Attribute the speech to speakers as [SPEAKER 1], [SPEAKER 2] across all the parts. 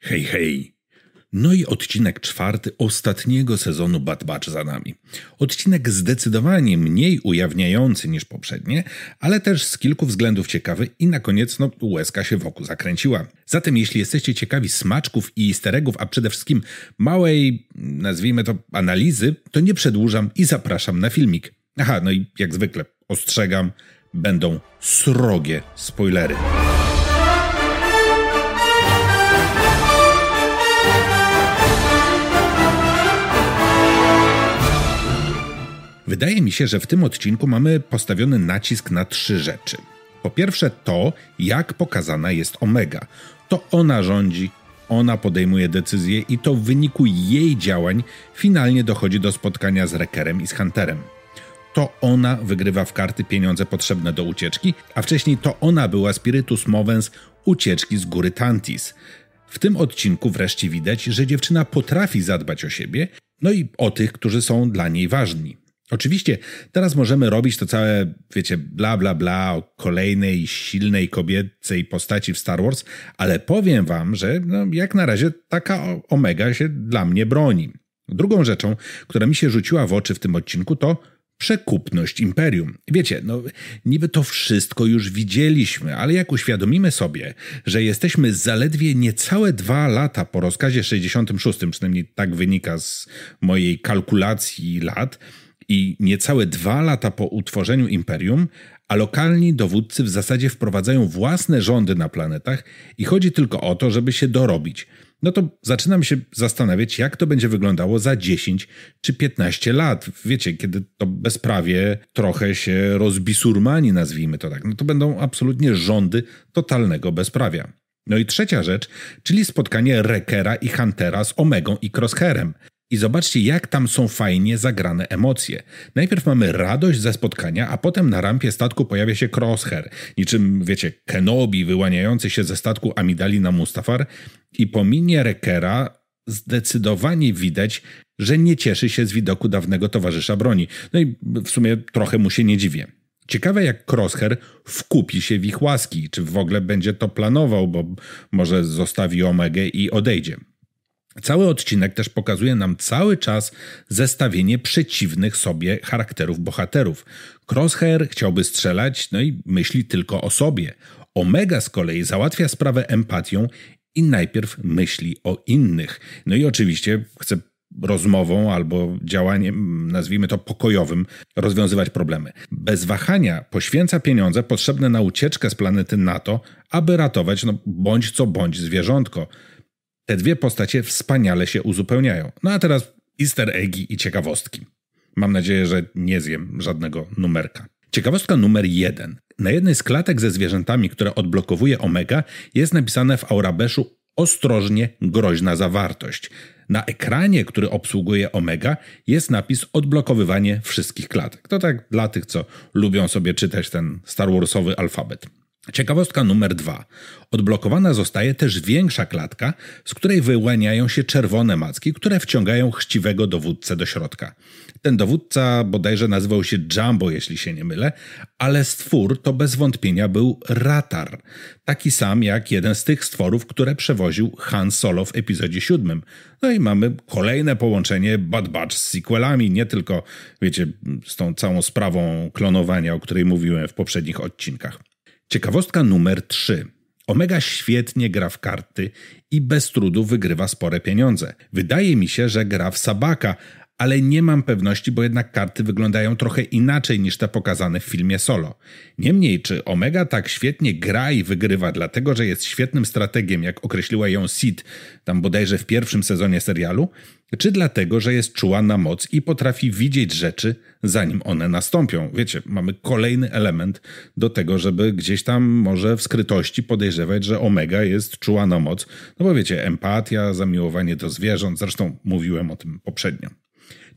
[SPEAKER 1] Hej, hej. No i odcinek czwarty ostatniego sezonu Bad Batch za nami. Odcinek zdecydowanie mniej ujawniający niż poprzednie, ale też z kilku względów ciekawy i na koniec no, łezka się wokół zakręciła. Zatem jeśli jesteście ciekawi smaczków i steregów, a przede wszystkim małej, nazwijmy to, analizy, to nie przedłużam i zapraszam na filmik. Aha, no i jak zwykle ostrzegam, będą srogie spoilery. Wydaje mi się, że w tym odcinku mamy postawiony nacisk na trzy rzeczy. Po pierwsze, to, jak pokazana jest Omega. To ona rządzi, ona podejmuje decyzje i to w wyniku jej działań finalnie dochodzi do spotkania z Rekerem i z Hunterem. To ona wygrywa w karty pieniądze potrzebne do ucieczki, a wcześniej to ona była spiritus movens ucieczki z góry Tantis. W tym odcinku wreszcie widać, że dziewczyna potrafi zadbać o siebie, no i o tych, którzy są dla niej ważni. Oczywiście teraz możemy robić to całe, wiecie, bla bla bla o kolejnej silnej kobiecej postaci w Star Wars, ale powiem wam, że no, jak na razie taka Omega się dla mnie broni. Drugą rzeczą, która mi się rzuciła w oczy w tym odcinku, to przekupność imperium. Wiecie, no niby to wszystko już widzieliśmy, ale jak uświadomimy sobie, że jesteśmy zaledwie niecałe dwa lata po rozkazie 66, przynajmniej tak wynika z mojej kalkulacji lat, i niecałe dwa lata po utworzeniu imperium, a lokalni dowódcy w zasadzie wprowadzają własne rządy na planetach i chodzi tylko o to, żeby się dorobić. No to zaczynam się zastanawiać, jak to będzie wyglądało za 10 czy 15 lat. Wiecie, kiedy to bezprawie trochę się rozbisurmani, nazwijmy to tak. No to będą absolutnie rządy totalnego bezprawia. No i trzecia rzecz, czyli spotkanie Rekera i Huntera z Omegą i Crosshairem. I zobaczcie, jak tam są fajnie zagrane emocje. Najpierw mamy radość ze spotkania, a potem na rampie statku pojawia się Crosshair, niczym, wiecie, Kenobi wyłaniający się ze statku Amidali na Mustafar i po minie Rekera zdecydowanie widać, że nie cieszy się z widoku dawnego towarzysza broni. No i w sumie trochę mu się nie dziwię. Ciekawe, jak Crosshair wkupi się w ich łaski, czy w ogóle będzie to planował, bo może zostawi Omegę i odejdzie. Cały odcinek też pokazuje nam cały czas zestawienie przeciwnych sobie charakterów bohaterów. Crosshair chciałby strzelać, no i myśli tylko o sobie. Omega z kolei załatwia sprawę empatią i najpierw myśli o innych. No i oczywiście chce rozmową albo działaniem, nazwijmy to pokojowym, rozwiązywać problemy. Bez wahania poświęca pieniądze potrzebne na ucieczkę z planety NATO, aby ratować, no bądź co bądź zwierzątko. Te dwie postacie wspaniale się uzupełniają. No a teraz easter eggi i ciekawostki. Mam nadzieję, że nie zjem żadnego numerka. Ciekawostka numer jeden. Na jednej z klatek ze zwierzętami, które odblokowuje Omega, jest napisane w Aurabeszu ostrożnie groźna zawartość. Na ekranie, który obsługuje Omega, jest napis odblokowywanie wszystkich klatek. To tak dla tych, co lubią sobie czytać ten Star Warsowy alfabet. Ciekawostka numer dwa. Odblokowana zostaje też większa klatka, z której wyłaniają się czerwone macki, które wciągają chciwego dowódcę do środka. Ten dowódca bodajże nazywał się Jumbo, jeśli się nie mylę, ale stwór to bez wątpienia był Ratar. Taki sam jak jeden z tych stworów, które przewoził Han Solo w epizodzie siódmym. No i mamy kolejne połączenie Bad Batch z sequelami, nie tylko, wiecie, z tą całą sprawą klonowania, o której mówiłem w poprzednich odcinkach. Ciekawostka numer 3. Omega świetnie gra w karty i bez trudu wygrywa spore pieniądze. Wydaje mi się, że gra w Sabaka, ale nie mam pewności, bo jednak karty wyglądają trochę inaczej niż te pokazane w filmie Solo. Niemniej, czy Omega tak świetnie gra i wygrywa, dlatego że jest świetnym strategiem, jak określiła ją Sid, tam bodajże w pierwszym sezonie serialu, czy dlatego, że jest czuła na moc i potrafi widzieć rzeczy, zanim one nastąpią. Wiecie, mamy kolejny element do tego, żeby gdzieś tam może w skrytości podejrzewać, że Omega jest czuła na moc. No bo wiecie, empatia, zamiłowanie do zwierząt, zresztą mówiłem o tym poprzednio.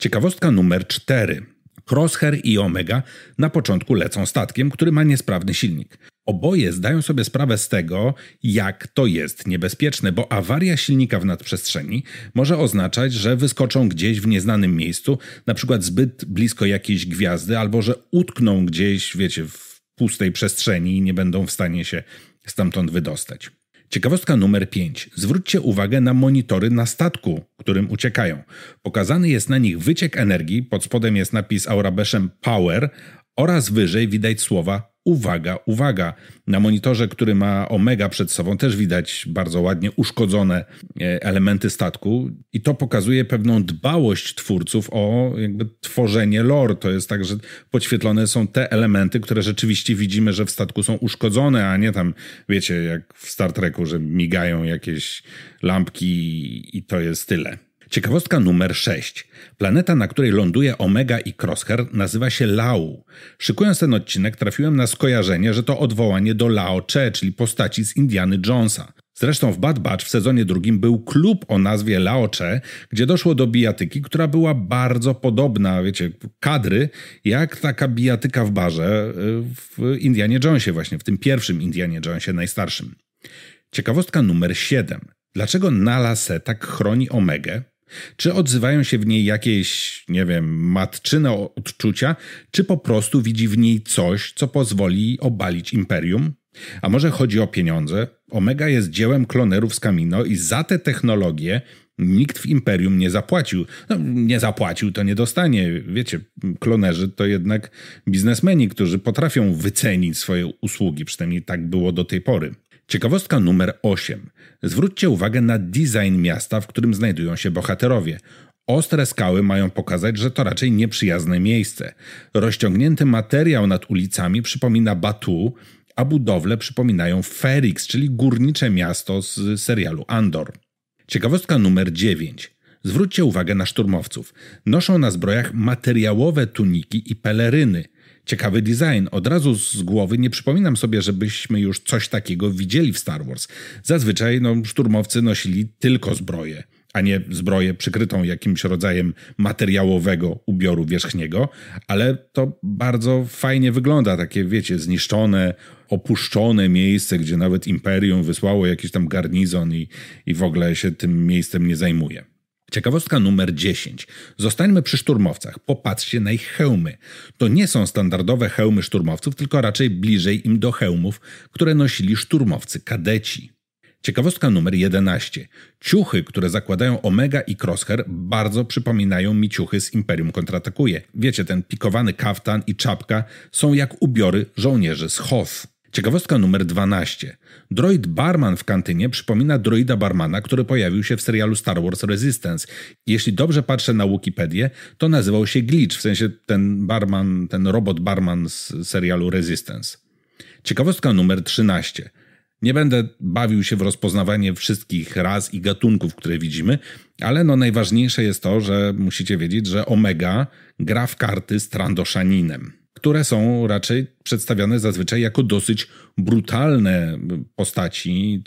[SPEAKER 1] Ciekawostka numer cztery. Crosshair i Omega na początku lecą statkiem, który ma niesprawny silnik. Oboje zdają sobie sprawę z tego, jak to jest niebezpieczne, bo awaria silnika w nadprzestrzeni może oznaczać, że wyskoczą gdzieś w nieznanym miejscu, na przykład zbyt blisko jakiejś gwiazdy, albo że utkną gdzieś, wiecie, w pustej przestrzeni i nie będą w stanie się stamtąd wydostać. Ciekawostka numer 5. Zwróćcie uwagę na monitory na statku, którym uciekają. Pokazany jest na nich wyciek energii, pod spodem jest napis aurabeszem Power oraz wyżej widać słowa Uwaga, uwaga! Na monitorze, który ma Omega przed sobą, też widać bardzo ładnie uszkodzone e, elementy statku, i to pokazuje pewną dbałość twórców o jakby tworzenie lore. To jest tak, że podświetlone są te elementy, które rzeczywiście widzimy, że w statku są uszkodzone, a nie tam, wiecie, jak w Star Treku, że migają jakieś lampki i to jest tyle. Ciekawostka numer 6. Planeta, na której ląduje Omega i Crosshair, nazywa się Lau. Szykując ten odcinek, trafiłem na skojarzenie, że to odwołanie do Lao Che, czyli postaci z Indiany Jonesa. Zresztą w Bad Batch w sezonie drugim był klub o nazwie Lao Che, gdzie doszło do bijatyki, która była bardzo podobna, wiecie, kadry, jak taka bijatyka w barze y, w Indianie Jonesie właśnie, w tym pierwszym Indianie Jonesie, najstarszym. Ciekawostka numer 7. Dlaczego Nala Se tak chroni Omegę? Czy odzywają się w niej jakieś, nie wiem, matczyne odczucia, czy po prostu widzi w niej coś, co pozwoli obalić imperium? A może chodzi o pieniądze? Omega jest dziełem klonerów z Kamino i za te technologie nikt w imperium nie zapłacił. No, nie zapłacił, to nie dostanie. Wiecie, klonerzy to jednak biznesmeni, którzy potrafią wycenić swoje usługi, przynajmniej tak było do tej pory. Ciekawostka numer 8. Zwróćcie uwagę na design miasta, w którym znajdują się bohaterowie. Ostre skały mają pokazać, że to raczej nieprzyjazne miejsce. Rozciągnięty materiał nad ulicami przypomina Batu, a budowle przypominają Ferix, czyli górnicze miasto z serialu Andor. Ciekawostka numer 9. Zwróćcie uwagę na szturmowców. Noszą na zbrojach materiałowe tuniki i peleryny – Ciekawy design. Od razu z głowy nie przypominam sobie, żebyśmy już coś takiego widzieli w Star Wars. Zazwyczaj no, szturmowcy nosili tylko zbroję, a nie zbroję przykrytą jakimś rodzajem materiałowego ubioru wierzchniego, ale to bardzo fajnie wygląda, takie wiecie, zniszczone, opuszczone miejsce, gdzie nawet Imperium wysłało jakiś tam garnizon i, i w ogóle się tym miejscem nie zajmuje. Ciekawostka numer 10. Zostańmy przy szturmowcach. Popatrzcie na ich hełmy. To nie są standardowe hełmy szturmowców, tylko raczej bliżej im do hełmów, które nosili szturmowcy kadeci. Ciekawostka numer 11. Ciuchy, które zakładają Omega i Crosshair, bardzo przypominają mi ciuchy z Imperium kontratakuje. Wiecie, ten pikowany kaftan i czapka są jak ubiory żołnierzy z Hoth. Ciekawostka numer 12. Droid Barman w kantynie przypomina droida Barmana, który pojawił się w serialu Star Wars Resistance. Jeśli dobrze patrzę na Wikipedię, to nazywał się Glitch, w sensie ten barman, ten robot barman z serialu Resistance. Ciekawostka numer 13. Nie będę bawił się w rozpoznawanie wszystkich ras i gatunków, które widzimy, ale no najważniejsze jest to, że musicie wiedzieć, że Omega gra w karty z Trandoshaninem które są raczej przedstawiane zazwyczaj jako dosyć brutalne postaci,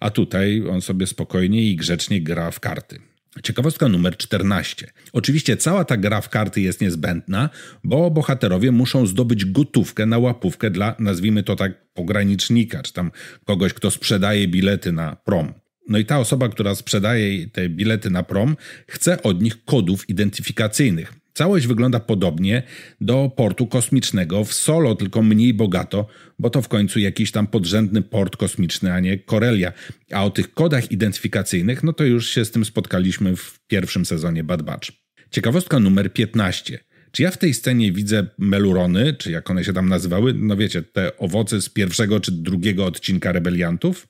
[SPEAKER 1] a tutaj on sobie spokojnie i grzecznie gra w karty. Ciekawostka numer 14. Oczywiście cała ta gra w karty jest niezbędna, bo bohaterowie muszą zdobyć gotówkę na łapówkę dla, nazwijmy to tak, pogranicznika, czy tam kogoś, kto sprzedaje bilety na prom. No i ta osoba, która sprzedaje te bilety na prom, chce od nich kodów identyfikacyjnych. Całość wygląda podobnie do portu kosmicznego w Solo, tylko mniej bogato, bo to w końcu jakiś tam podrzędny port kosmiczny, a nie Korelia. A o tych kodach identyfikacyjnych, no to już się z tym spotkaliśmy w pierwszym sezonie Bad Batch. Ciekawostka numer 15. Czy ja w tej scenie widzę melurony, czy jak one się tam nazywały? No wiecie, te owoce z pierwszego czy drugiego odcinka rebeliantów?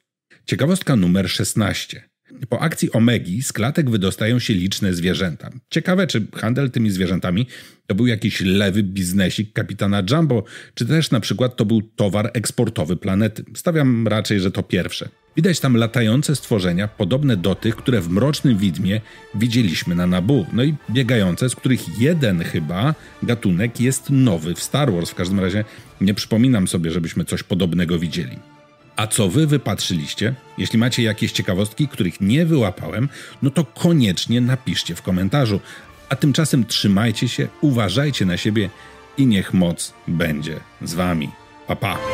[SPEAKER 1] Ciekawostka numer 16. Po akcji Omegi z klatek wydostają się liczne zwierzęta. Ciekawe, czy handel tymi zwierzętami to był jakiś lewy biznesik kapitana Jumbo, czy też na przykład to był towar eksportowy planety. Stawiam raczej, że to pierwsze. Widać tam latające stworzenia, podobne do tych, które w Mrocznym Widmie widzieliśmy na Nabu. No i biegające, z których jeden chyba gatunek jest nowy w Star Wars. W każdym razie nie przypominam sobie, żebyśmy coś podobnego widzieli. A co wy wypatrzyliście? Jeśli macie jakieś ciekawostki, których nie wyłapałem, no to koniecznie napiszcie w komentarzu. A tymczasem trzymajcie się, uważajcie na siebie i niech moc będzie z wami. Pa pa!